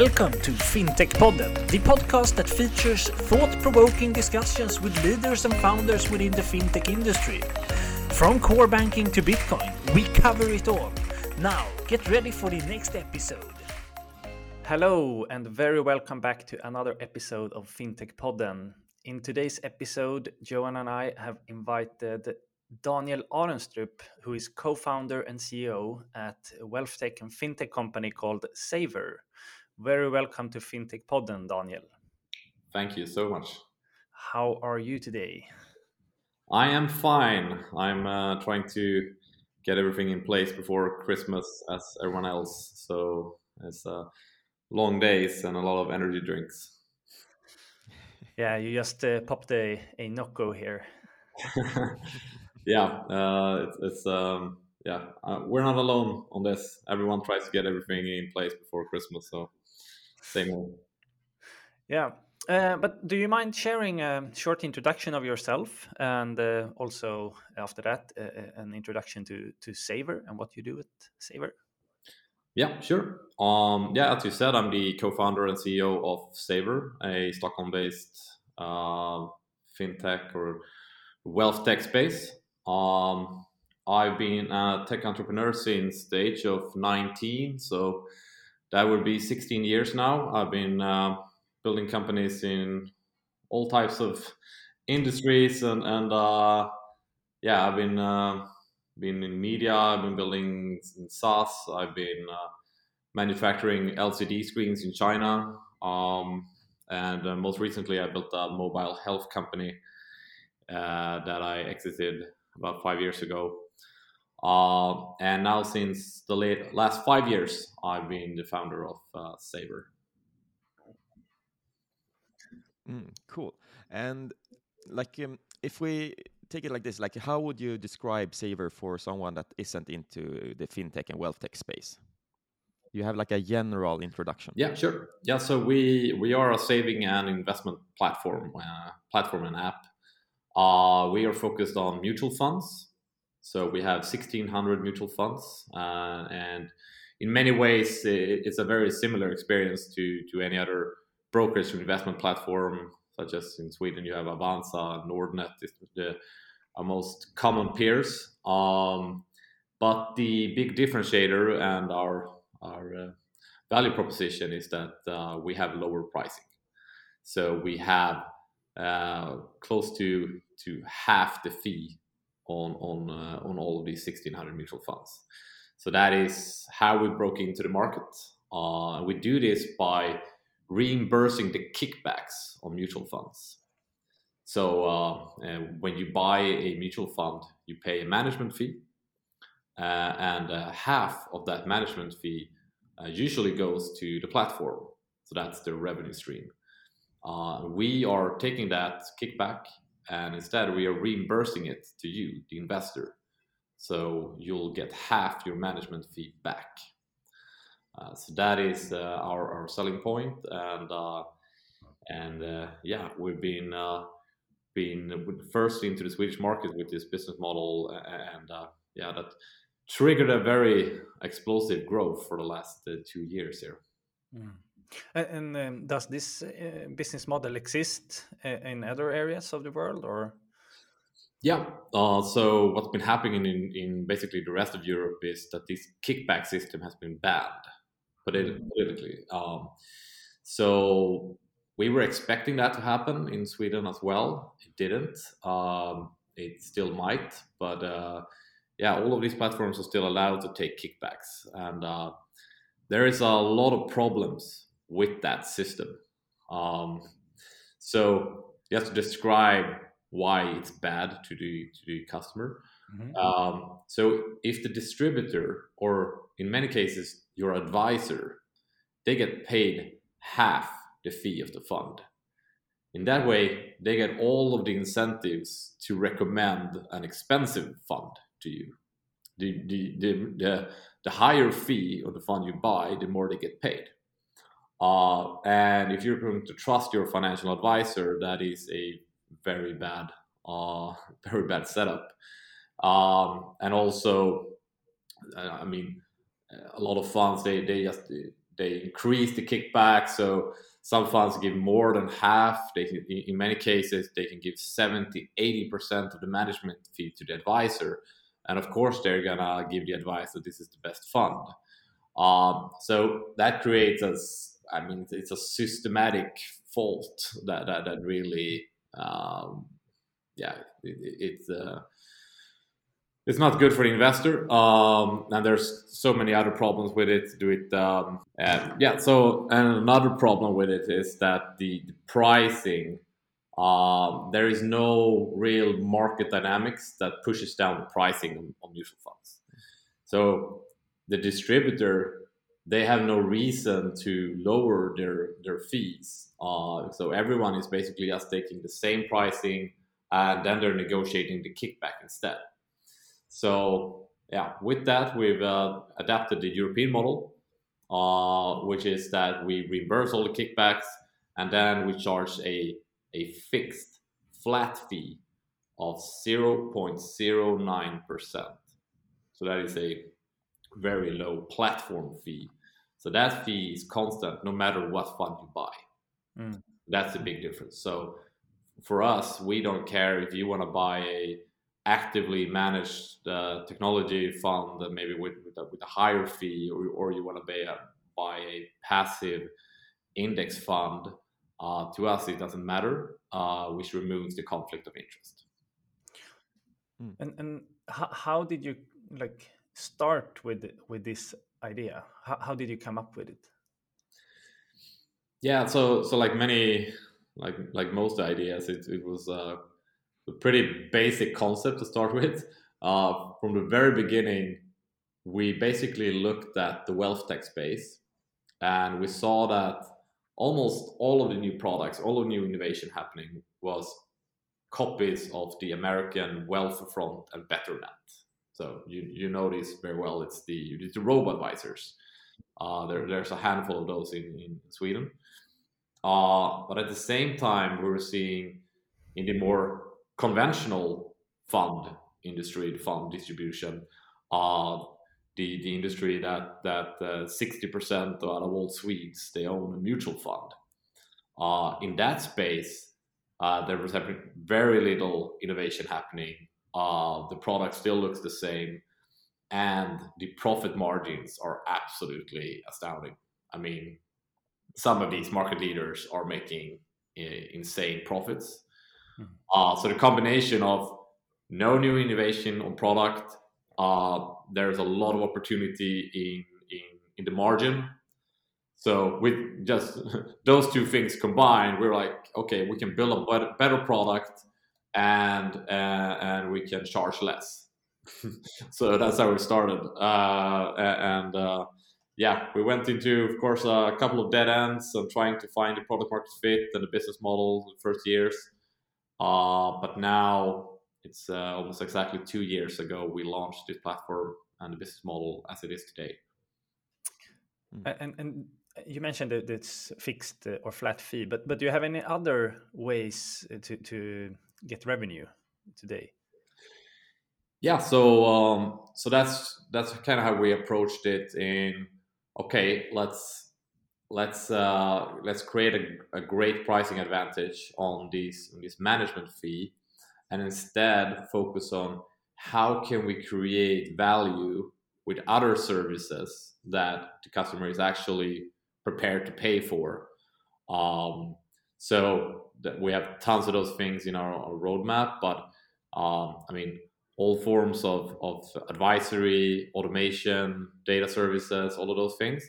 Welcome to FinTech Podden, the podcast that features thought provoking discussions with leaders and founders within the fintech industry. From core banking to Bitcoin, we cover it all. Now, get ready for the next episode. Hello, and very welcome back to another episode of FinTech Podden. In today's episode, Johan and I have invited Daniel Arenstrup, who is co-founder and CEO at a wealth tech and fintech company called Savr. Very welcome to FinTech Podden, Daniel. Thank you so much. How are you today? I am fine. I'm uh, trying to get everything in place before Christmas as everyone else. So it's uh, long days and a lot of energy drinks. Yeah, you just uh, popped a, a Nocco here. yeah, uh, it's, it's um, yeah, uh, we're not alone on this. Everyone tries to get everything in place before Christmas, so same way. Yeah, uh, but do you mind sharing a short introduction of yourself, and uh, also after that, uh, an introduction to to Savr and what you do at Savr? Yeah, sure. Um, yeah, as you said, I'm the co-founder and CEO of Savr, a Stockholm-based uh, fintech or wealth tech space. Um, I've been a tech entrepreneur since the age of 19, so that would be 16 years now. I've been uh, building companies in all types of industries, and and uh, yeah, I've been uh, been in media. I've been building in SaaS. I've been uh, manufacturing LCD screens in China. Um, and uh, most recently, I built a mobile health company uh, that I exited about five years ago. Uh, and now, since the late, last five years, I've been the founder of uh, Savr. Mm, cool. And like, um, if we take it like this, like, how would you describe Savr for someone that isn't into the fintech and wealth tech space? You have like a general introduction. Yeah, sure. Yeah, so we we are a saving and investment platform, uh, platform and app. Uh, we are focused on mutual funds. So we have 1,600 mutual funds, uh, and in many ways, it's a very similar experience to to any other brokerage or investment platform, such as in Sweden you have Avanza, Nordnet the most common peers. Um, but the big differentiator and our our uh, value proposition is that uh, we have lower pricing. So we have uh, close to to half the fee on on uh, on all of these 1600 mutual funds. So that is how we broke into the market. Uh, we do this by reimbursing the kickbacks on mutual funds. So uh, when you buy a mutual fund, you pay a management fee, and half of that management fee uh, usually goes to the platform. So that's the revenue stream. Uh, we are taking that kickback and instead we are reimbursing it to you, the investor. So you'll get half your management fee back. Uh, so that is uh, our, our selling point, and uh, and uh, yeah, we've been been first into the Swedish market with this business model, and yeah, that triggered a very explosive growth for the last uh, two years here. Mm. And, um, does this uh, business model exist uh, in other areas of the world, or? Yeah. Uh, so what's been happening in, in basically the rest of Europe is that this kickback system has been banned mm. politically. Um, so we were expecting that to happen in Sweden as well. It didn't. Um, it still might, but uh, yeah, all of these platforms are still allowed to take kickbacks, and uh, there is a lot of problems with that system. Um, so you have to describe why it's bad to the to the customer. Mm-hmm. Um, so if the distributor, or in many cases your advisor, they get paid half the fee of the fund. In that way, they get all of the incentives to recommend an expensive fund to you. The, the, the, the, the higher fee of the fund you buy, the more they get paid. Uh, and if you're going to trust your financial advisor, that is a very bad, uh, very bad setup. Um, and also, uh, I mean, a lot of funds they they just they increase the kickback. So some funds give more than half. They can, in many cases they can give 70, 80 percent of the management fee to the advisor, and of course they're gonna give the advice that this is the best fund. Um, so that creates us. I mean, it's a systematic fault that that, that really, um, yeah, it, it's. Uh, it's not good for the investor um, and there's so many other problems with it do it um, and yeah so and another problem with it is that the, the pricing um, there is no real market dynamics that pushes down the pricing on, on mutual funds so the distributor they have no reason to lower their their fees uh, so everyone is basically just taking the same pricing and then they're negotiating the kickback instead so yeah, with that, we've uh, adapted the European model, uh, which is that we reimburse all the kickbacks and then we charge a, a fixed flat fee of 0.09%. So that is a very low platform fee. So that fee is constant no matter what fund you buy. Mm. That's a big difference. So for us, we don't care if you want to buy a actively managed the technology fund maybe with, with, a, with a higher fee or, or you want to buy a, buy a passive index fund uh, to us it doesn't matter uh, which removes the conflict of interest hmm. and and how, how did you like start with with this idea how, how did you come up with it yeah so so like many like like most ideas it, it was a pretty basic concept to start with. Uh, from the very beginning, we basically looked at the wealth tech space and we saw that almost all of the new products, all of the new innovation happening was copies of the American Wealthfront and Betterment. So you, you know this very well. It's the it's the robo advisors. Uh, there, there's a handful of those in, in Sweden. Uh, but at the same time, we were seeing in the more conventional fund industry, the fund distribution, uh, the the industry that that uh, sixty uh, percent out of all Swedes they own a mutual fund. Uh, in that space, uh, there was very little innovation happening. Uh, the product still looks the same, and the profit margins are absolutely astounding. I mean, some of these market leaders are making insane profits Mm-hmm. Uh, so the combination of no new innovation on product, uh, there's a lot of opportunity in, in, in the margin. So with just those two things combined, we're like, okay, we can build a better, better product and and we can charge less. so that's how we started. Uh, and uh, yeah, we went into, of course, a couple of dead ends and trying to find the product market fit and the business model in the first years. Uh, but now it's uh, almost exactly two years ago we launched this platform and the business model as it is today. And, and you mentioned that it's fixed or flat fee, but but do you have any other ways to to get revenue today? Yeah, so um, so that's that's kind of how we approached it. In okay, let's let's uh, let's create a, a, great pricing advantage on this on this management fee, and instead focus on how can we create value with other services that the customer is actually prepared to pay for. Um, so that we have tons of those things in our, our roadmap, but um, I mean all forms of, of advisory, automation, data services, all of those things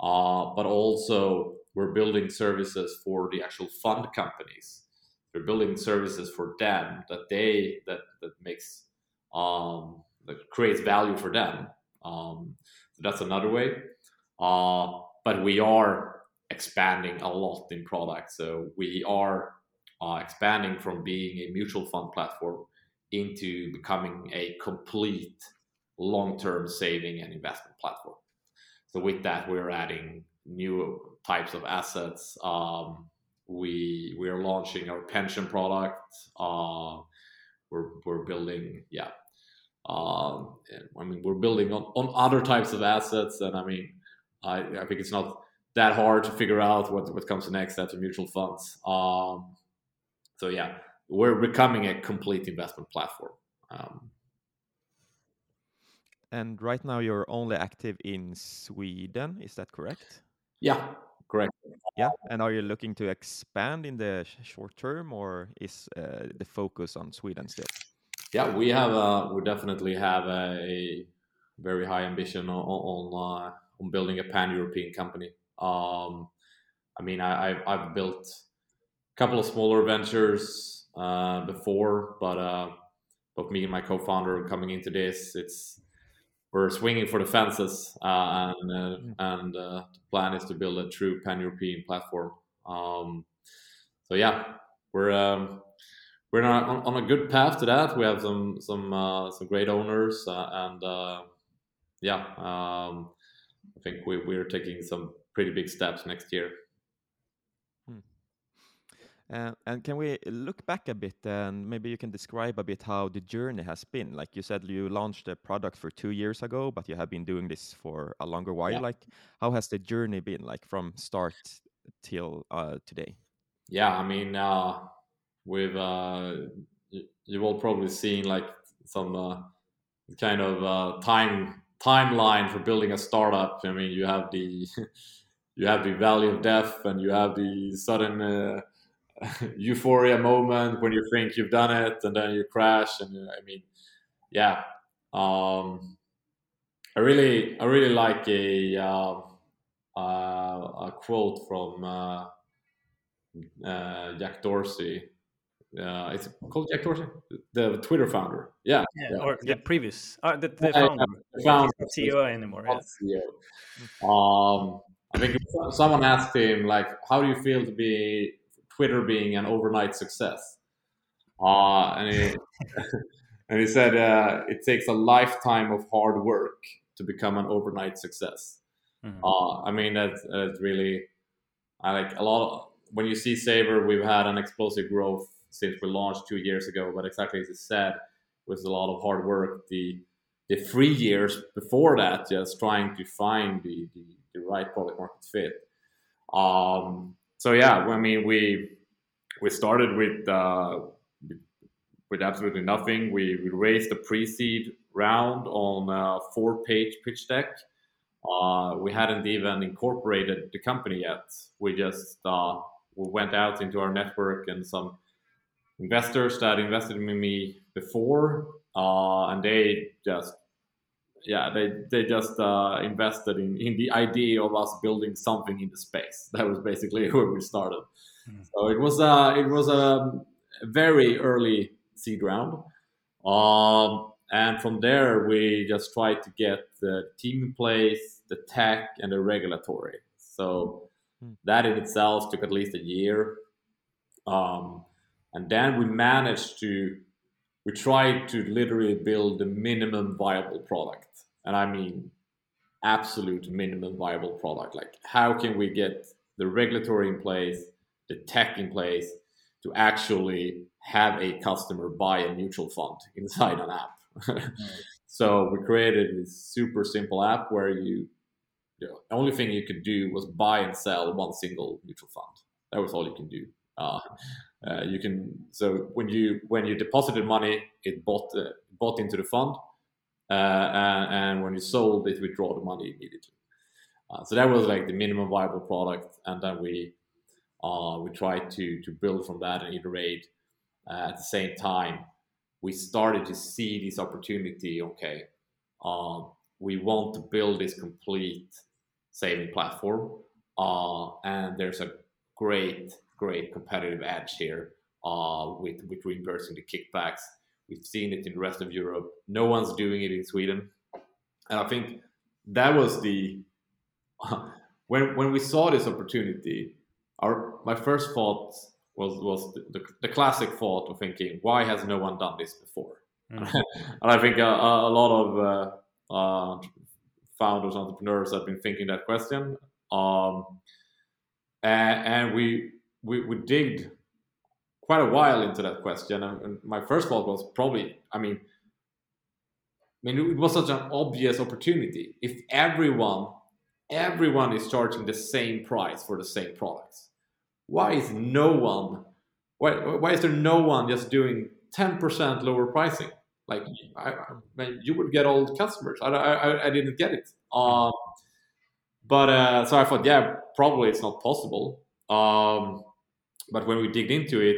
uh, but also we're building services for the actual fund companies. We're building services for them that they that that makes um, that creates value for them. Um, so that's another way. Uh, but we are expanding a lot in product. So we are uh, expanding from being a mutual fund platform into becoming a complete long-term saving and investment platform. So with that, we're adding new types of assets. Um, we we are launching our pension product. Uh, we're we're building yeah. Uh, I mean we're building on, on other types of assets, and I mean I, I think it's not that hard to figure out what what comes next after mutual funds. Um, so yeah, we're becoming a complete investment platform. Um, and right now, you're only active in Sweden. Is that correct? Yeah, correct. Yeah, and are you looking to expand in the short term, or is uh, the focus on Sweden still? Yeah, we have. Uh, we definitely have a very high ambition on on, uh, on building a pan European company. Um, I mean, I, I've, I've built a couple of smaller ventures uh, before, but uh, but me and my co-founder coming into this, it's we're swinging for the fences, uh, and uh, and uh, the plan is to build a true pan-European platform. Um, so yeah, we're um, we're on, on, a good path to that. We have some some uh, some great owners, uh, and uh, yeah, um, I think we, we're taking some pretty big steps next year. Uh, and can we look back a bit and maybe you can describe a bit how the journey has been? Like you said, you launched a product for two years ago, but you have been doing this for a longer while. Yeah. Like, how has the journey been, like from start till uh, today? Yeah, I mean, uh, we've uh, you've all probably seen like some uh, kind of uh, time timeline for building a startup. I mean, you have the you have the valley of death, and you have the sudden euphoria moment when you think you've done it and then you crash and uh, i mean yeah um, i really i really like a uh, uh, a quote from uh, uh, jack dorsey uh, it's called Jack Dorsey, the Twitter founder. Yeah, yeah, yeah. or the previous, uh, the, the founder, the founder. CEO anymore. Yeah. CEO. Um, I think someone asked him like, "How do you feel to be Twitter being an overnight success. Uh, and, he, and he said uh, it takes a lifetime of hard work to become an overnight success. Mm-hmm. Uh, I mean, that's, that's really, I like a lot of, when you see Savr, we've had an explosive growth since we launched two years ago. But exactly as you said, was a lot of hard work. The the three years before that, just trying to find the, the, the right product market fit. Um, so yeah, I mean, we we started with uh, with absolutely nothing. We, we raised a pre-seed round on a four-page pitch deck. Uh, we hadn't even incorporated the company yet. We just uh, we went out into our network and some investors that invested in me before, uh, and they just yeah, they they just uh, invested in in the idea of us building something in the space. That was basically where we started. Mm. So it was a it was a very early seed round, um, and from there we just tried to get the team in place, the tech, and the regulatory. So mm. that in itself took at least a year, um, and then we managed to we tried to literally build the minimum viable product and I mean absolute minimum viable product. Like, how can we get the regulatory in place, the tech in place to actually have a customer buy a mutual fund inside an app? so we created this super simple app where you, the only thing you could do was buy and sell one single mutual fund. That was all you can do. Uh, uh, you can so when you when you deposited money, it bought uh, bought into the fund uh, and, and, when you sold it, withdraw the money immediately. Uh, so that was like the minimum viable product, and then we uh, we tried to to build from that and iterate. at the same time, we started to see this opportunity. Okay, we want to build this complete saving platform, and there's a great great competitive edge here uh, with with reimbursing the kickbacks We've seen it in the rest of Europe. No one's doing it in Sweden. And I think that was the when when we saw this opportunity, our my first thought was was the, the, the classic thought of thinking, why has no one done this before? Mm-hmm. and I think a, a lot of uh, uh, founders, entrepreneurs have been thinking that question. Um, and, and we, we we digged quite a while into that question, and, my first thought was probably, I mean, I mean, it was such an obvious opportunity. If everyone, everyone is charging the same price for the same products. Why is no one? Why, why is there no one just doing 10% lower pricing? Like I, I, you would get old customers. I, I, I didn't get it. Um, but uh, so I thought, yeah, probably it's not possible. Um, but when we digged into it,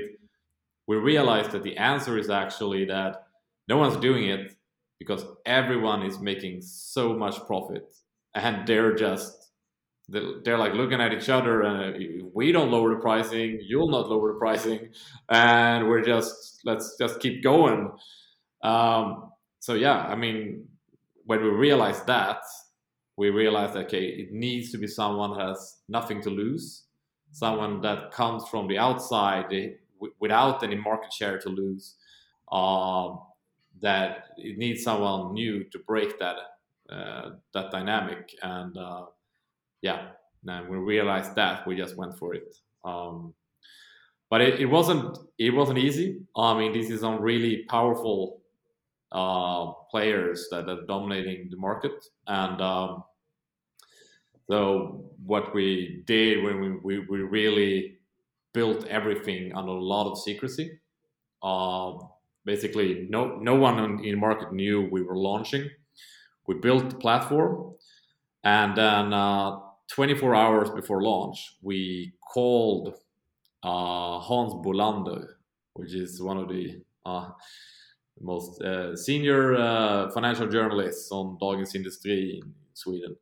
we realized that the answer is actually that no one's doing it because everyone is making so much profit. And they're just they're like looking at each other and we don't lower the pricing you'll not lower the pricing. And we're just let's just keep going. Um, so yeah i mean when we realized that we realized okay it needs to be someone who has nothing to lose someone that comes from the outside eh, without any market share to lose um, that it needs someone new to break that uh, that dynamic. And uh, yeah and we realized that we just went for it. Um, but it, it, wasn't it wasn't easy. I mean this is on really powerful uh, players that are dominating the market. And um, so what we did when we, we, we really built everything under a lot of secrecy uh, basically no no one in the market knew we were launching we built the platform and then uh, 24 hours before launch we called uh, hans bolander which is one of the uh, most uh, senior uh, financial journalists on Dagens Industri in Sweden.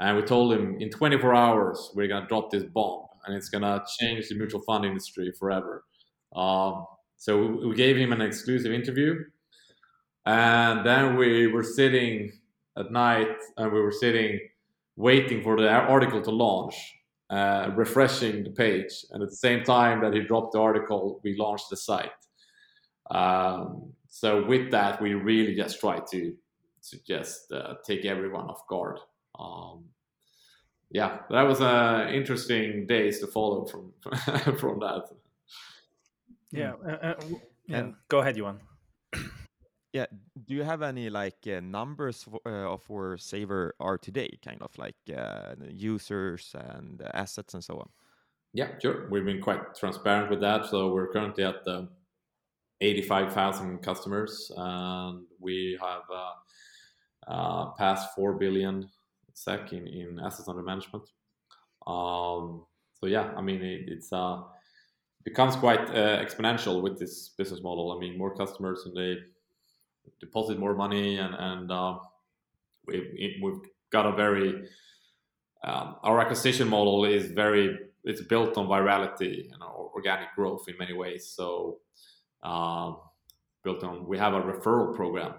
And we told him in 24 hours, we're going to drop this bomb and it's going to change the mutual fund industry forever. Um, so we, gave him an exclusive interview. And then we were sitting at night and we were sitting waiting for the article to launch, uh, refreshing the page. And at the same time that he dropped the article, we launched the site. Um, so with that, we really just tried to to just uh, take everyone off guard. Um, yeah, that was uh, interesting days to follow from from that. Yeah, uh, uh yeah. And go ahead, Johan. Yeah, do you have any like uh, numbers for, uh, of where Savr are today, kind of like users and assets and so on? Yeah, sure. We've been quite transparent with that. So we're currently at the 85,000 customers, and we have uh, uh, passed 4 billion SEK in, in assets under management. Um, so yeah, I mean it, it's uh, becomes quite uh, exponential with this business model. I mean more customers and they deposit more money, and and uh, we, we've got a very um, our acquisition model is very it's built on virality, you know, organic growth in many ways. So uh, built on we have a referral program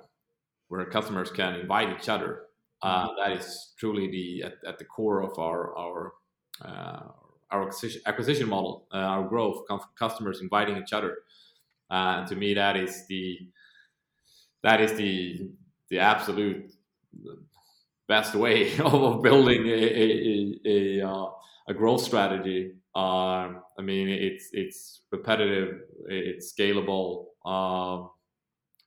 where customers can invite each other. Uh, that is truly the at, at, the core of our our uh, our acquisition, model, uh, our growth, customers inviting each other. Uh, to me, that is the that is the the absolute best way of building a a, a, a, uh, growth strategy um, I mean, it's it's repetitive, it's scalable, um,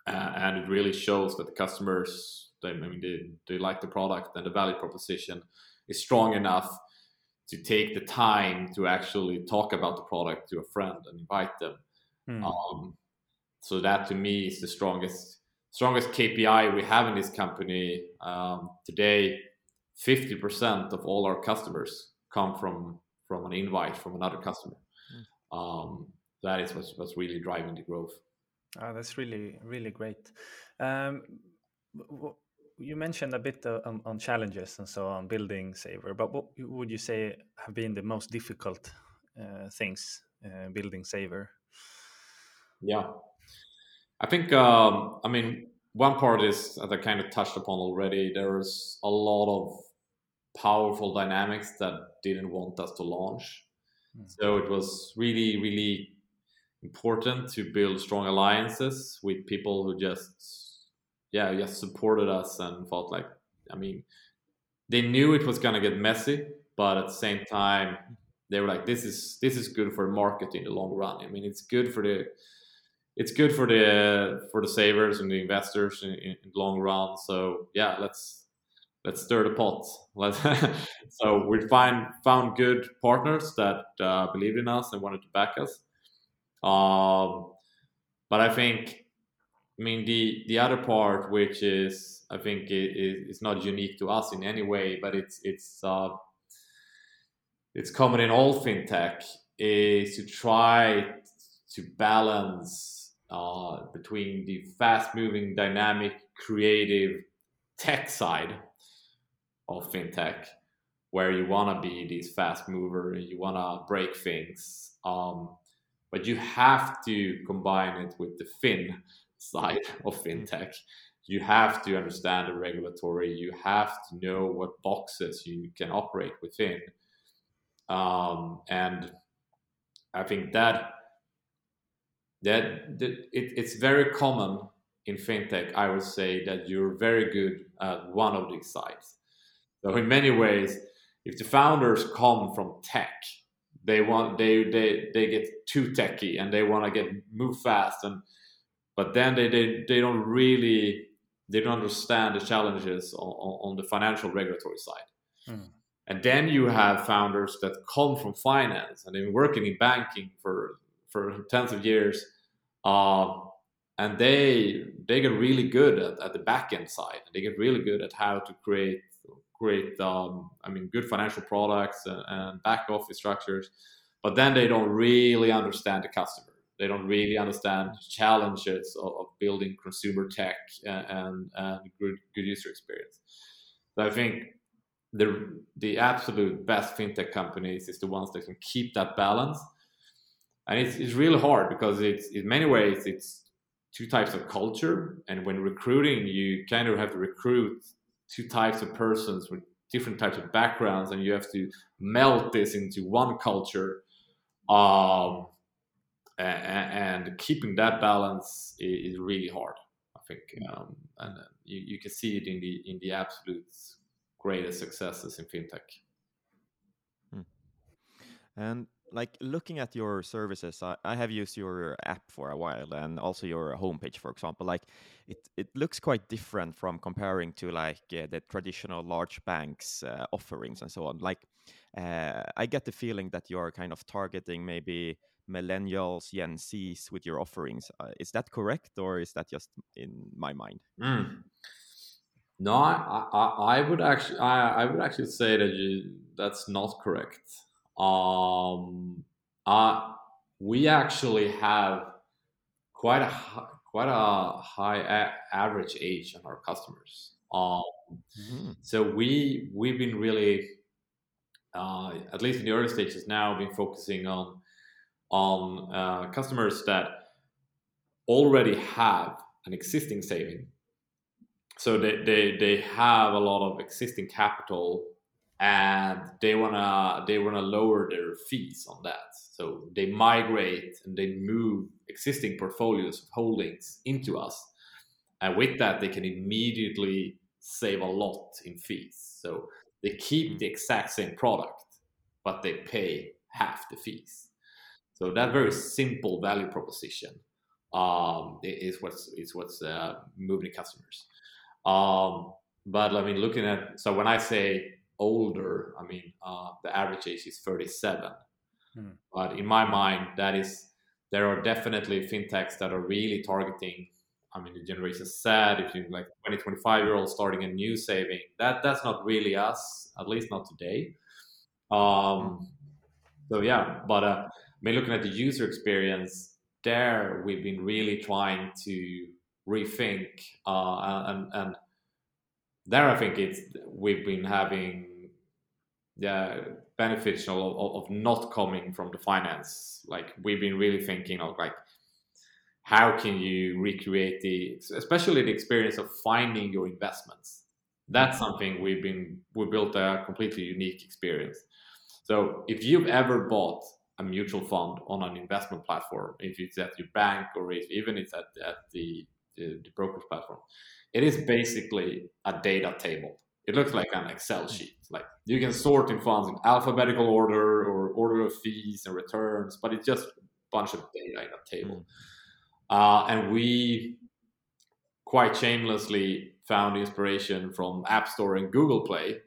and it really shows that the customers, they, I mean, they, they like the product and the value proposition is strong enough to take the time to actually talk about the product to a friend and invite them. Hmm. Um, so that to me is the strongest strongest KPI we have in this company um, today. Fifty percent of all our customers come from from an invite from another customer. Mm. Um, that is what's, what's really driving the growth. Oh, that's really really great. Um, you mentioned a bit uh, on, on, challenges and so on building Savr, but what would you say have been the most difficult uh, things uh, building Savr? Yeah, I think um, I mean one part is as I kind of touched upon already. There's a lot of powerful dynamics that didn't want us to launch. Mm. So it was really, really important to build strong alliances with people who just, yeah, just supported us and felt like, I mean, they knew it was gonna get messy, but at the same time, they were like, this is this is good for the market in the long run. I mean, it's good for the it's good for the for the savers and the investors in, in the long run. So yeah, let's let's stir the pot. Let's so we find found good partners that uh, believed in us and wanted to back us. Um, but I think, I mean, the the other part, which is I think is not unique to us in any way, but it's it's uh, it's common in all fintech, is to try to balance uh, between the fast-moving, dynamic, creative tech side of fintech, where you want to be this fast mover, you want to break things, um, but you have to combine it with the fin side of fintech. You have to understand the regulatory. You have to know what boxes you can operate within, um, and I think that that, that it, it's very common in fintech. I would say that you're very good at one of these sides. So in many ways, if the founders come from tech, they want they they they get too techy and they want to get move fast and but then they they, they don't really they don't understand the challenges on, on the financial regulatory side. Mm. And then you have founders that come from finance and they've been working in banking for for tens of years, uh, and they they get really good at, at the back end side. They get really good at how to create create um, I mean good financial products and, and back office structures, but then they don't really understand the customer. They don't really understand challenges of, of building consumer tech and, and, good, good user experience. So I think the the absolute best fintech companies is the ones that can keep that balance and it's, it's really hard because it's in many ways it's two types of culture and when recruiting you kind of have to recruit two types of persons with different types of backgrounds and you have to melt this into one culture um, and, keeping that balance is, really hard i think um, and you, you can see it in the in the absolute greatest successes in fintech. Hmm. And like looking at your services, I, I, have used your app for a while and also your homepage, for example. Like it, it looks quite different from comparing to like uh, the traditional large banks uh, offerings and so on. Like uh, I get the feeling that you're kind of targeting maybe millennials, Gen Zs with your offerings. Uh, is that correct, or is that just in my mind? Mm. No, I, I, I would actually I, I would actually say that you, that's not correct. Um, uh, we actually have quite a quite a high a- average age on our customers. Um, mm-hmm. So we we've been really, uh, at least in the early stages now, been focusing on on uh, customers that already have an existing saving. So they, they they have a lot of existing capital and they wanna they wanna lower their fees on that. So they migrate and they move existing portfolios of holdings into us. And with that they can immediately save a lot in fees. So they keep the exact same product but they pay half the fees so that very simple value proposition um, is what's is what's uh, moving customers um, but I mean, looking at so when I say older, I mean uh, the average age is 37. Hmm. But in my mind, that is there are definitely fintechs that are really targeting. I mean, the generation Z, if you like 20, 25 year old starting a new saving, that that's not really us, at least not today. Um, so yeah, but uh, mean, looking at the user experience, there we've been really trying to rethink uh, and and there I think it's we've been having the beneficial of, of not coming from the finance. Like we've been really thinking of like how can you recreate the especially the experience of finding your investments. That's something we've been we built a completely unique experience. So if you've ever bought a mutual fund on an investment platform if it's at your bank or if even it's at, at the the, the brokerage platform. It is basically a data table. It looks like an Excel sheet. Like you can sort in funds in alphabetical order or order of fees and returns, but it's just a bunch of data in a table. Mm. Uh, and we quite shamelessly found inspiration from App Store and Google Play,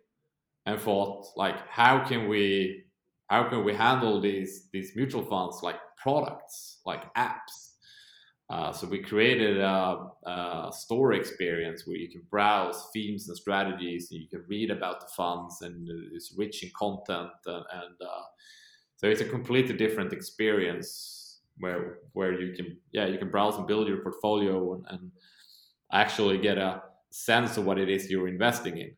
and thought like, how can we how can we handle these these mutual funds like products, like apps? Uh, so we created a, a, store experience where you can browse themes and strategies, and you can read about the funds, and it's rich in content, and, and uh, so it's a completely different experience where where you can yeah you can browse and build your portfolio and, and actually get a sense of what it is you're investing in.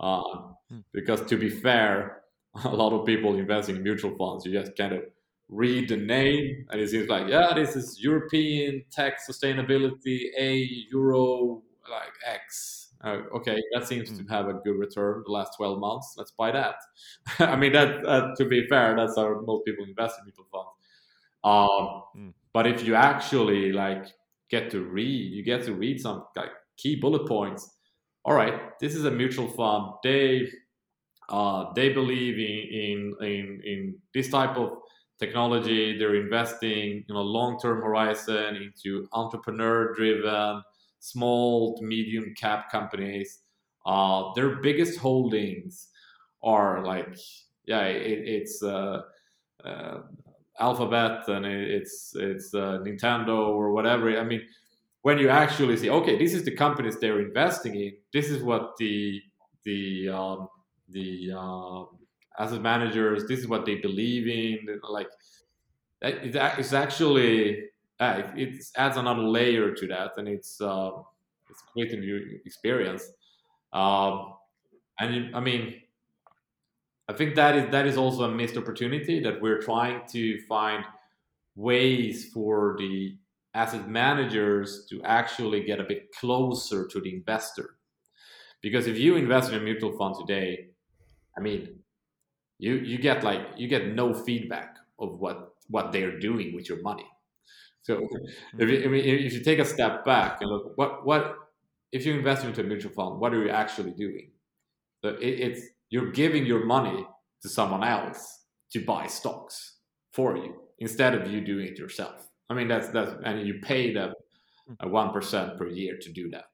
Uh, hmm. Because to be fair, a lot of people investing in mutual funds, you just kind of read the name and it seems like, yeah, this is European tech sustainability, A Euro like X. Uh, okay, that seems to hmm. have a good return the last 12 months. Let's buy that. I mean, that uh, to be fair, that's how most people invest in mutual funds. Um, mm. But if you actually like get to read, you get to read some like key bullet points. All right, this is a mutual fund. They uh, they believe in, in in in this type of technology. They're investing, you know, long-term horizon into entrepreneur-driven, small to medium cap companies. Uh, their biggest holdings are like, yeah, it, it's uh, uh, Alphabet and it's it's uh, Nintendo or whatever. I mean, when you actually see, okay, this is the companies they're investing in. This is what the the um, the uh, asset managers. This is what they believe in. Like it's actually uh, it, adds another layer to that, and it's uh, it's quite a new experience. Um, and I mean, I think that is that is also a missed opportunity that we're trying to find ways for the asset managers to actually get a bit closer to the investor. Because if you invest in a mutual fund today, I mean, you you get like you get no feedback of what what they're doing with your money. So if you, I mean, if you take a step back and look what what if you invest into a mutual fund, what are you actually doing? So it, it's you're giving your money to someone else to buy stocks for you instead of you doing it yourself. I mean that's that's and you pay them a one percent per year to do that.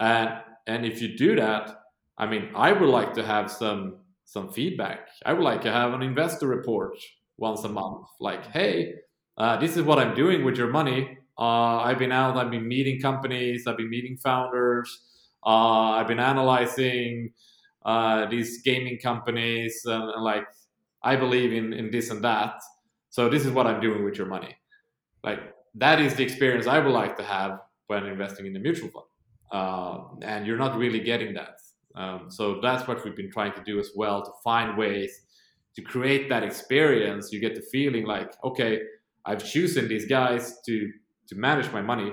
And and if you do that, I mean I would like to have some some feedback. I would like to have an investor report once a month, like, hey, uh, this is what I'm doing with your money. Uh, I've been out, I've been meeting companies, I've been meeting founders, uh, I've been analyzing uh, these gaming companies, and, and, like, I believe in, in this and that. So this is what I'm doing with your money. Like that is the experience I would like to have when investing in a mutual fund, uh, and you're not really getting that. Um, so that's what we've been trying to do as well to find ways to create that experience. You get the feeling like, okay, I've chosen these guys to to manage my money.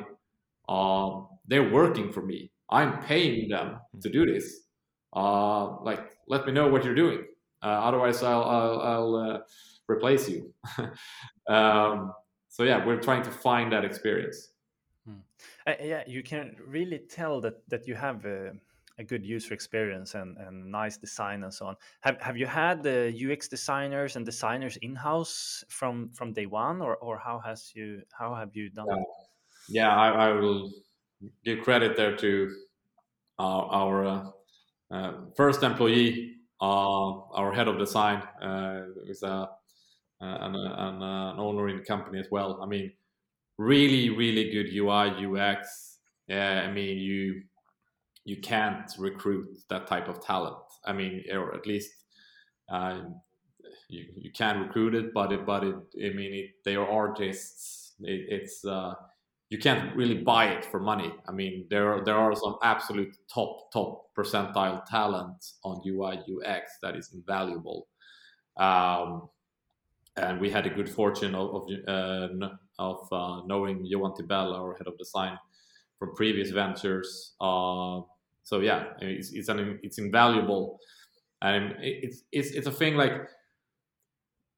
Um, they're working for me. I'm paying them to do this. Uh, like, let me know what you're doing. Uh, otherwise, I'll I'll, I'll uh, replace you. um, so yeah, we're trying to find that experience. Hmm. Uh, yeah, you can really tell that that you have a, good user experience and, and nice design and so on. Have have you had the UX designers and designers in house from from day one, or or how has you how have you done? Yeah, yeah I, I will give credit there to our, our uh, uh, first employee, uh, our head of design, uh, is a uh, and, and uh, an owner in the company as well. I mean, really, really good UI UX. Yeah, I mean, you you can't recruit that type of talent. I mean, or at least uh, you you can recruit it, but it, but it, I mean, it, they are artists. It, it's uh, you can't really buy it for money. I mean, there are, there are some absolute top top percentile talent on UI UX that is invaluable. Um, and we had a good fortune of of, uh, of uh, knowing Johan Tibell, our head of design, from previous ventures. Uh, so yeah, it's it's an it's invaluable, and it's it's it's a thing like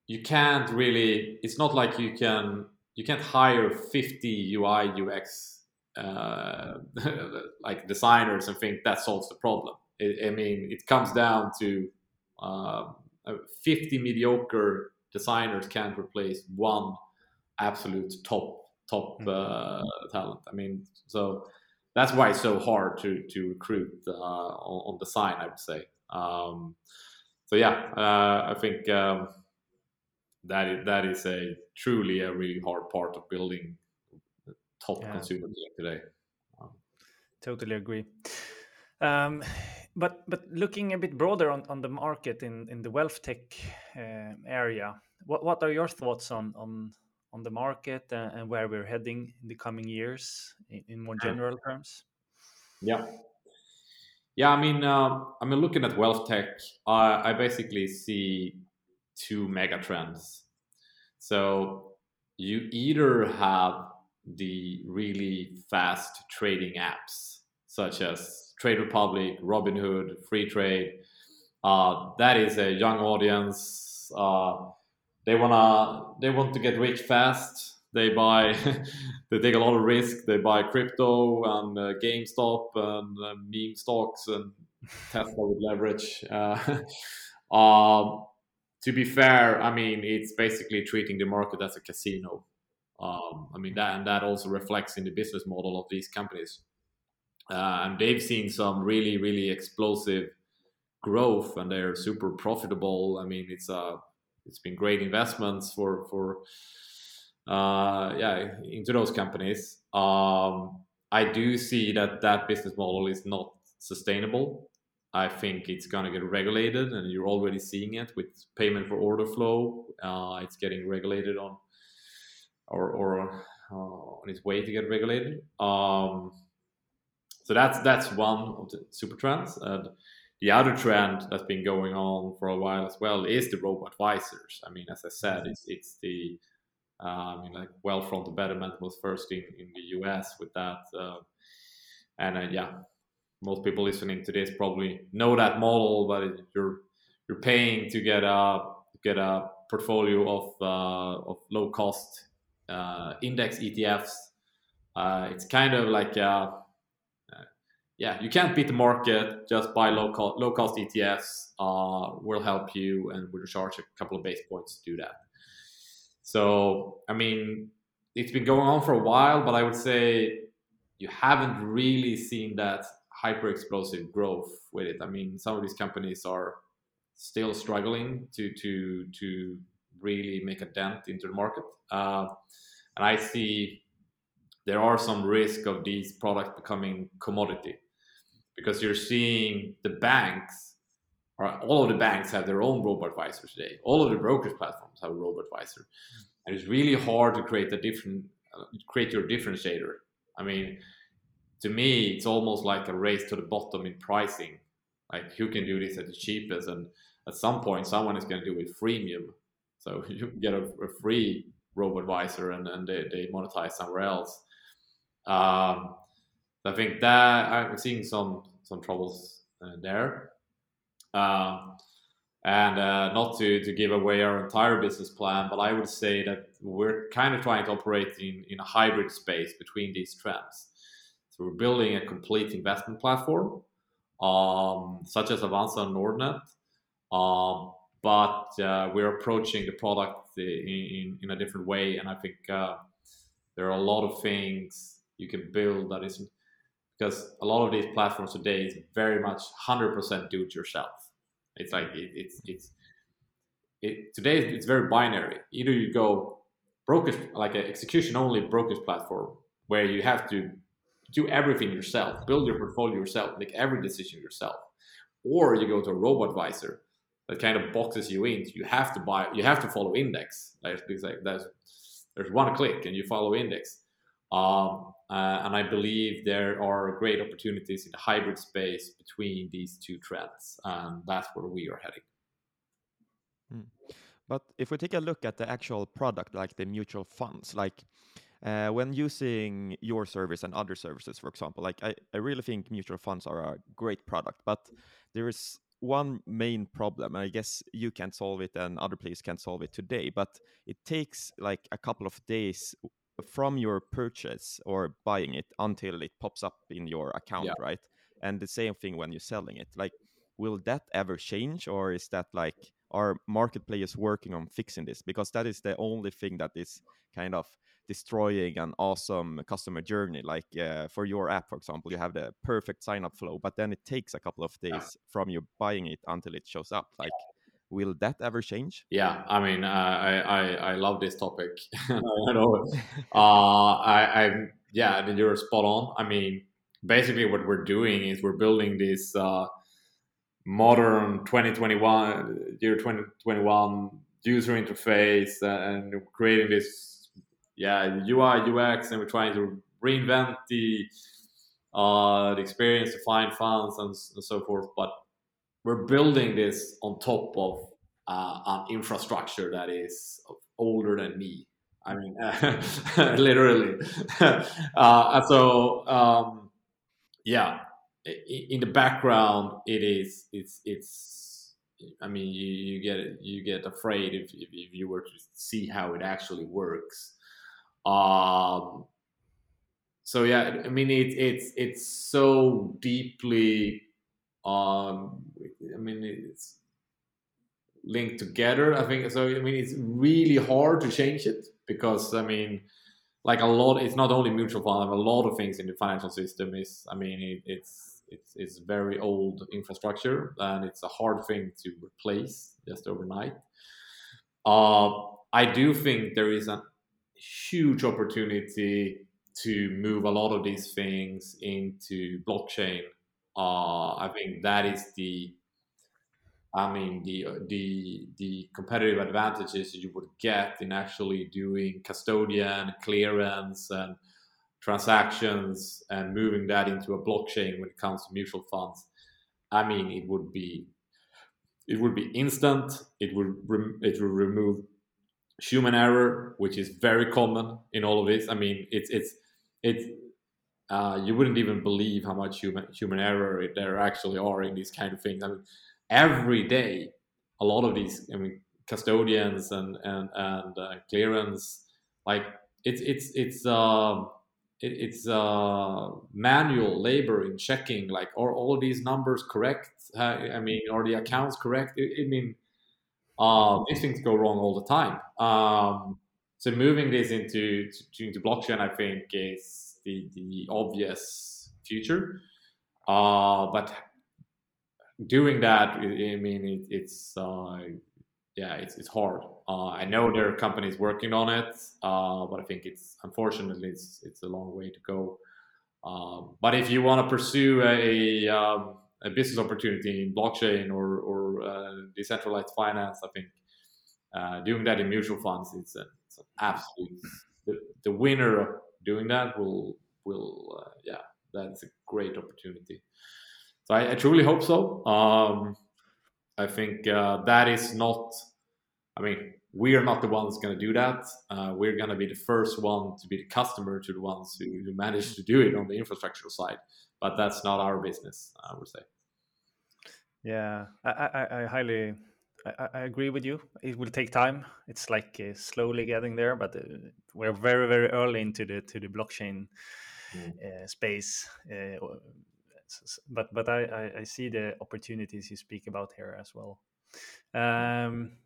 you can't really. It's not like you can you can't hire fifty UI UX uh, like designers and think that solves the problem. It, I mean, it comes down to uh, 50 mediocre designers can't replace one absolute top top mm-hmm. uh, talent. I mean, so that's why it's so hard to to recruit uh, on, on sign, I would say. Um, so yeah, uh, I think um, that is, that is a truly a really hard part of building top yeah. consumer today. Um, totally agree. Um, but but looking a bit broader on, on the market in, in the wealth tech uh, area, what what are your thoughts on on on the market and, and where we're heading in the coming years in, in more general terms? Yeah. Yeah, I mean, uh, I mean, looking at wealth tech, I, I basically see two mega trends. So you either have the really fast trading apps such as Trade Republic, Robinhood, Freetrade. Uh, that is a young audience. Uh, they wanna they want to get rich fast. They buy they take a lot of risk. They buy crypto and uh, GameStop and uh, meme stocks and Tesla with leverage. Uh, um, to be fair, I mean it's basically treating the market as a casino. Um, I mean that and that also reflects in the business model of these companies. Uh, and they've seen some really really explosive growth and they're super profitable. I mean it's a it's been great investments for for uh, yeah into those companies. Um, I do see that that business model is not sustainable. I think it's going to get regulated, and you're already seeing it with payment for order flow. Uh, it's getting regulated on or, or uh, on its way to get regulated. Um, so that's that's one of the super trends. And the other trend that's been going on for a while as well is the robo advisors. I mean, as I said, it's it's the uh, I mean, like Wealthfront the Betterment was first in, in the US with that, uh, and uh, yeah, most people listening to this probably know that model, but it, you're you're paying to get a get a portfolio of uh, of low cost uh, index ETFs. Uh, it's kind of like a, uh, yeah, you can't beat the market. Just buy low cost low cost ETFs. Uh, will help you, and we'll charge a couple of base points to do that. So I mean, it's been going on for a while, but I would say you haven't really seen that hyper explosive growth with it. I mean, some of these companies are still struggling to to to really make a dent into the market. Uh, and I see there are some risk of these products becoming commodity because you're seeing the banks or all of the banks have their own robo advisor today. All of the brokerage platforms have a robo advisor, and it's really hard to create a different uh, create your differentiator. I mean, to me, it's almost like a race to the bottom in pricing. Like who can do this at the cheapest, and at some point, someone is going to do it freemium so you get a, a free robo advisor and, and they, they monetize somewhere else. Um, I think that I'm seeing some some troubles uh, there. Um, and uh, not to, to give away our entire business plan, but I would say that we're kind of trying to operate in, in a hybrid space between these trends. So we're building a complete investment platform, um, such as Avanza and Nordnet, um, but uh, we're approaching the product in, in, in, a different way. And I think uh, there are a lot of things you can build that is because a lot of these platforms today is very much 100% do it yourself. It's like it, it's it's it, today it's very binary. Either you go brokerage like an execution only brokerage platform where you have to do everything yourself, build your portfolio yourself, make every decision yourself, or you go to a robo advisor that kind of boxes you in. You have to buy, you have to follow index. Like, like there's there's one click and you follow index. Um, uh, and I believe there are great opportunities in the hybrid space between these two trends, and that's where we are heading. Hmm. But if we take a look at the actual product, like the mutual funds, like uh, when using your service and other services, for example, like I, I really think mutual funds are a great product, but there is one main problem i guess you can't solve it and other players can't solve it today but it takes like a couple of days from your purchase or buying it until it pops up in your account yeah. right and the same thing when you're selling it like will that ever change or is that like are market players working on fixing this because that is the only thing that is kind of destroying an awesome customer journey. Like uh, for your app, for example, you have the perfect sign up flow, but then it takes a couple of days from you buying it until it shows up. Like, will that ever change? Yeah, I mean, uh, I, I I love this topic. I know. Uh, I, I yeah, you're spot on. I mean, basically, what we're doing is we're building this uh, modern 2021 year 2021 user interface and creating this yeah UI UX, and we're trying to reinvent the uh, the experience to find funds and, and so forth. But we're building this on top of uh, an infrastructure that is older than me. I mean, literally. uh, so um, yeah, in the background, it is it's it's. I mean, you, you get you get afraid if, if, if you were to see how it actually works. Um, so yeah, I mean, it's it's it's so deeply um, I mean, it's linked together. I think so. I mean, it's really hard to change it because I mean, like a lot. It's not only mutual fund. A lot of things in the financial system is. I mean, it, it's it's it's very old infrastructure, and it's a hard thing to replace just overnight. Uh, I do think there is a huge opportunity to move a lot of these things into blockchain uh, I think that is the I mean the the the competitive advantages you would get in actually doing custodian, clearance, and transactions, and moving that into a blockchain when it comes to mutual funds. I mean, it would be it would be instant. It would it would remove human error, which is very common in all of this. I mean, it's it's it's uh, you wouldn't even believe how much human human error there actually are in these kind of things. I mean, every day, a lot of these, I mean, custodians and and and uh, clearance, like it's it's it's uh, it, it's uh, manual labor in checking, like are all these numbers correct? I mean, are the accounts correct? I, I mean, uh, these things go wrong all the time. Um, so moving this into to, into blockchain, I think is the, the obvious future. Uh, but doing that, I mean, it, it's uh, yeah, it's it's hard. Uh, I know there are companies working on it, uh, but I think it's unfortunately it's it's a long way to go. Um, but if you want to pursue a, um, a business opportunity in blockchain or or uh, decentralized finance, I think uh, doing that in mutual funds a, it's an absolute the, the winner doing that will will uh, yeah that's a great opportunity. So i, I truly hope so. Um, i think uh, that is not i mean we are not the ones going to do that. Uh, we're going to be the first one to be the customer to the ones who, who manage to do it on the infrastructure side but that's not our business i would say. Yeah i, I, I highly I, I, agree with you. It will take time. It's like uh, slowly getting there, but uh, we're very, very early into the to the blockchain mm. uh, space. Uh, but but I, I see the opportunities you speak about here as well. Um,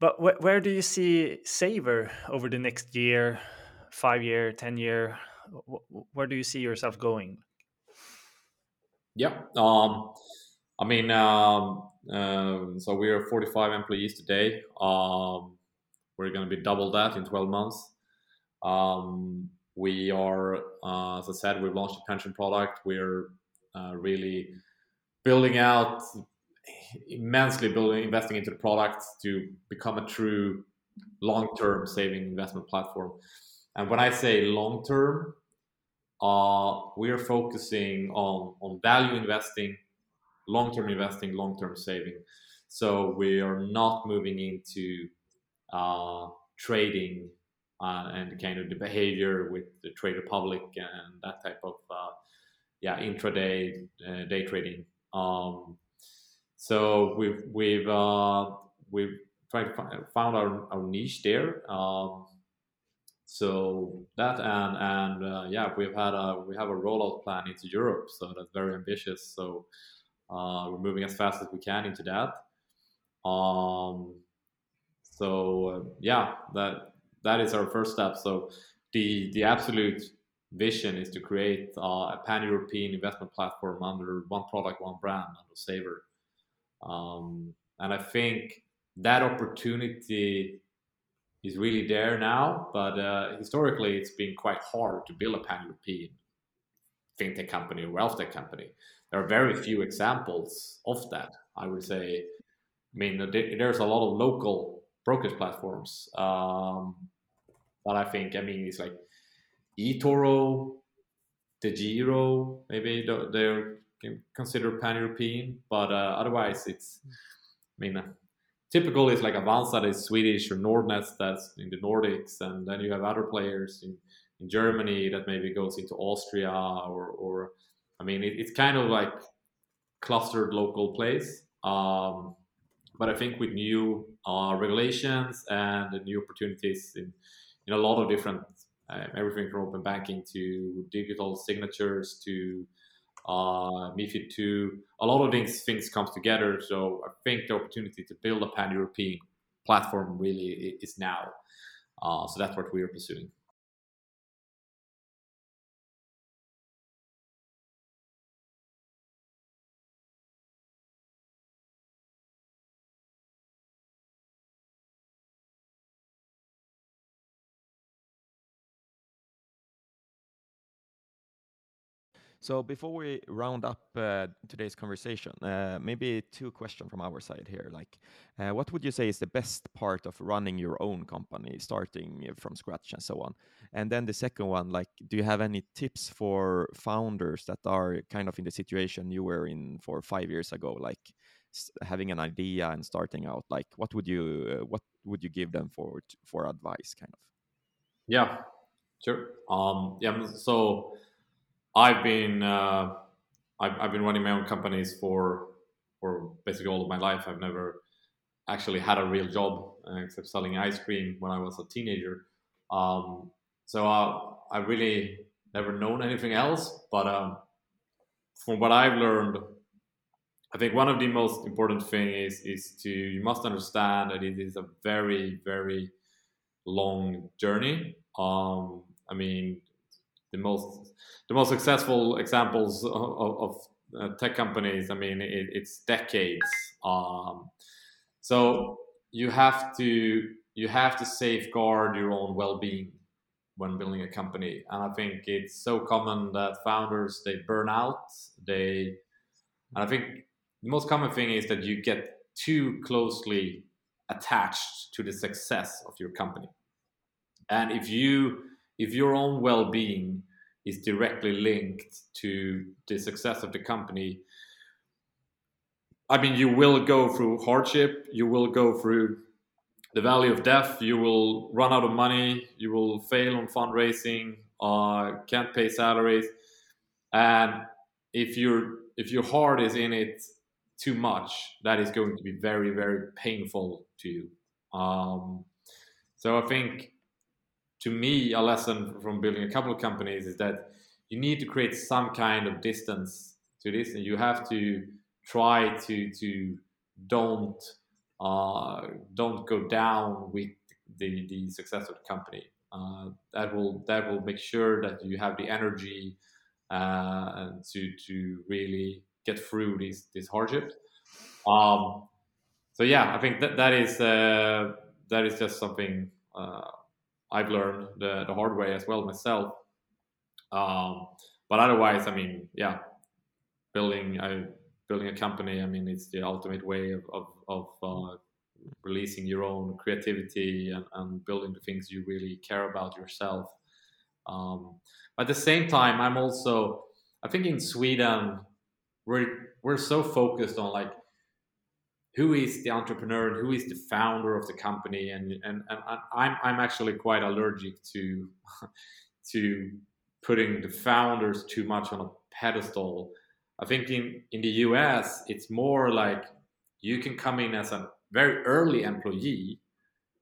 but wh where do you see Savr over the next year, five year, ten year? where do you see yourself going? Yeah. Um, I mean, um, uh, so we are 45 employees today. Um, we're going to be double that in 12 months. Um, we are, uh, as I said, we've launched a pension product. We're uh, really building out immensely building investing into the product to become a true long-term saving investment platform and when i say long-term uh, we are focusing on on value investing long-term investing, long-term saving. So we are not moving into uh, trading uh, and kind of the behavior with the Trade Republic and that type of uh, yeah intraday uh, day trading. Um, so we've we've uh, we've tried to find, found our, our niche there. Um, so that and and uh, yeah, we've had a we have a rollout plan into Europe, so that's very ambitious. So uh, we're moving as fast as we can into that. Um, so uh, yeah, that that is our first step. So the the absolute vision is to create uh, a pan-European investment platform under one product, one brand, under Savr. Um, and I think that opportunity is really there now, but uh, historically it's been quite hard to build a pan-European fintech company or wealth tech company. There are very few examples of that. I would say. I mean, there's a lot of local brokerage platforms, um, but I think I mean it's like eToro, DEGIRO, maybe they're considered pan-European, but uh, otherwise it's. I mean, typical is like Avanza that is Swedish or Nordnet that's in the Nordics, and then you have other players in, in Germany that maybe goes into Austria or, or I mean, it, it's kind of like clustered local plays. Um, but I think with new uh, regulations and new opportunities in, in a lot of different, uh, everything from open banking to digital signatures to uh, MIFID 2. A lot of things things comes together. So I think the opportunity to build a pan-European platform really is now. Uh, so that's what we are pursuing. So before we round up uh, today's conversation, uh, maybe two questions from our side here. Like, uh, what would you say is the best part of running your own company, starting from scratch and so on? And then the second one, like, do you have any tips for founders that are kind of in the situation you were in for five years ago, like having an idea and starting out? Like, what would you what would you give them for for advice, kind of? Yeah, sure. Um, yeah, so I've been uh, I've, I've been running my own companies for for basically all of my life. I've never actually had a real job uh, except selling ice cream when I was a teenager. Um, so I, I really never known anything else. But um, from what I've learned, I think one of the most important thing is is to you must understand that it is a very very long journey. Um, I mean, the most the most successful examples of, of uh, tech companies. I mean, it, it's decades. Um, so you have to you have to safeguard your own well-being when building a company, and I think it's so common that founders they burn out. They, and I think the most common thing is that you get too closely attached to the success of your company, and if you if your own well-being is directly linked to the success of the company i mean you will go through hardship you will go through the valley of death you will run out of money you will fail on fundraising uh, can't pay salaries and if your if your heart is in it too much that is going to be very very painful to you. Um, so i think to me, a lesson from building a couple of companies is that you need to create some kind of distance to this, and you have to try to to don't uh, don't go down with the the success of the company. Uh, that will that will make sure that you have the energy uh, to to really get through these these hardships. Um, so yeah, I think that that is uh, that is just something uh, I've learned the, the hard way as well myself. Um, but otherwise, I mean, yeah, building a building a company. I mean, it's the ultimate way of of, of uh, releasing your own creativity and, and, building the things you really care about yourself. Um, at the same time, I'm also I think in Sweden we're we're so focused on like who is the entrepreneur and who is the founder of the company? And and, and I'm, I'm actually quite allergic to to putting the founders too much on a pedestal. I think in in the us it's more like you can come in as a very early employee.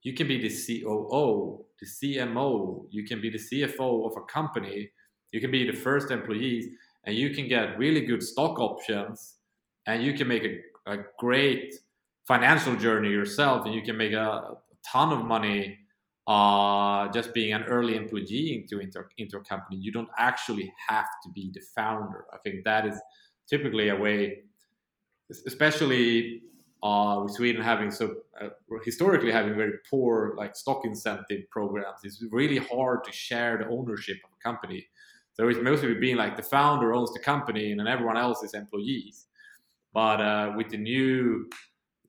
You can be the coo the cmo you can be the cfo of a company. You can be the first employees and you can get really good stock options and you can make a a great financial journey yourself and you can make a, ton of money uh, just being an early employee into, into into a company, you don't actually have to be the founder. I think that is typically a way, especially uh, with Sweden having so uh, historically having very poor like stock incentive programs. It's really hard to share the ownership of a company. So it's mostly being like the founder owns the company and then everyone else is employees. But uh, with the new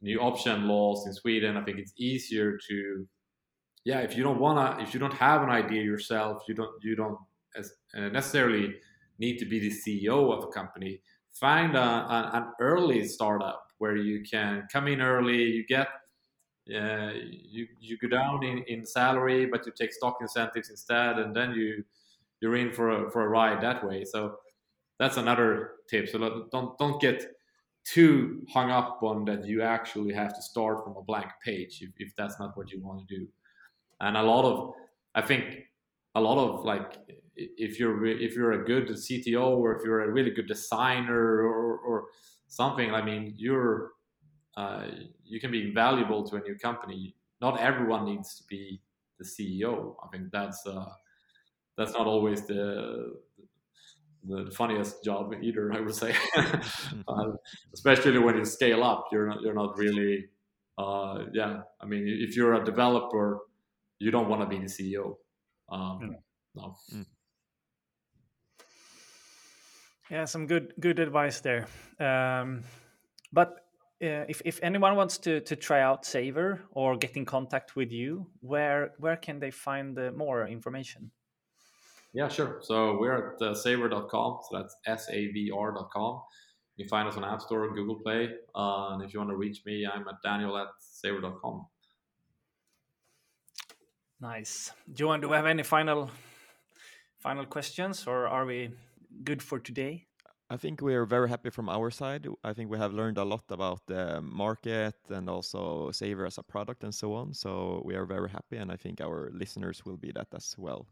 new option laws in Sweden, I think it's easier to yeah if you don't wanna if you don't have an idea yourself, you don't you don't as, uh, necessarily need to be the CEO of a company. Find a, a, an early startup where you can come in early, you get uh, you you go down in, in salary, but you take stock incentives instead, and then you you're in for a, for a ride that way. So that's another tip. So don't don't get too hung up on that you actually have to start from a blank page if, if that's not what you want to do. And a lot of I think a lot of like if you're if you're a good CTO or if you're a really good designer or, or something, I mean you're uh, you can be invaluable to a new company. Not everyone needs to be the CEO. I think that's uh, that's not always the the funniest job either. I would say, uh, especially when you scale up, you're not you're not really. Uh, yeah, I mean, if you're a developer, you don't want to be the CEO. Um, mm. No. Mm. Yeah, some good good advice there. Um, but uh, if if anyone wants to to try out Savr or get in contact with you, where where can they find uh, more information? Yeah, sure. So we're at uh, savr.com. So that's S A V R.com. You can find us on App Store and Google Play. Uh, and if you want to reach me, I'm at daniel at savr.com. Nice. Johan, do we have any final final questions or are we good for today? I think we are very happy from our side. I think we have learned a lot about the market and also Savr as a product and so on. So we are very happy, and I think our listeners will be that as well.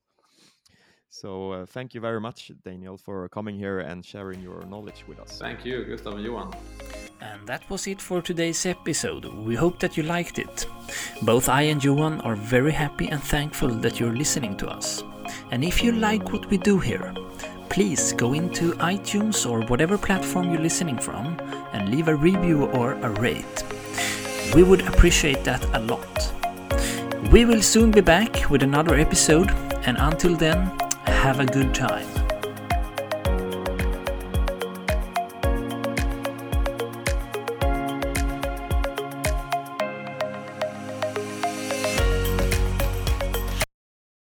So uh, thank you very much, Daniel, for coming here and sharing your knowledge with us. Thank you, Gustav and Johan. And that was it for today's episode. We hope that you liked it. Both I and Johan are very happy and thankful that you're listening to us. And if you like what we do here, please go into iTunes or whatever platform you're listening from and leave a review or a rate. We would appreciate that a lot. We will soon be back with another episode, and until then, have a good time.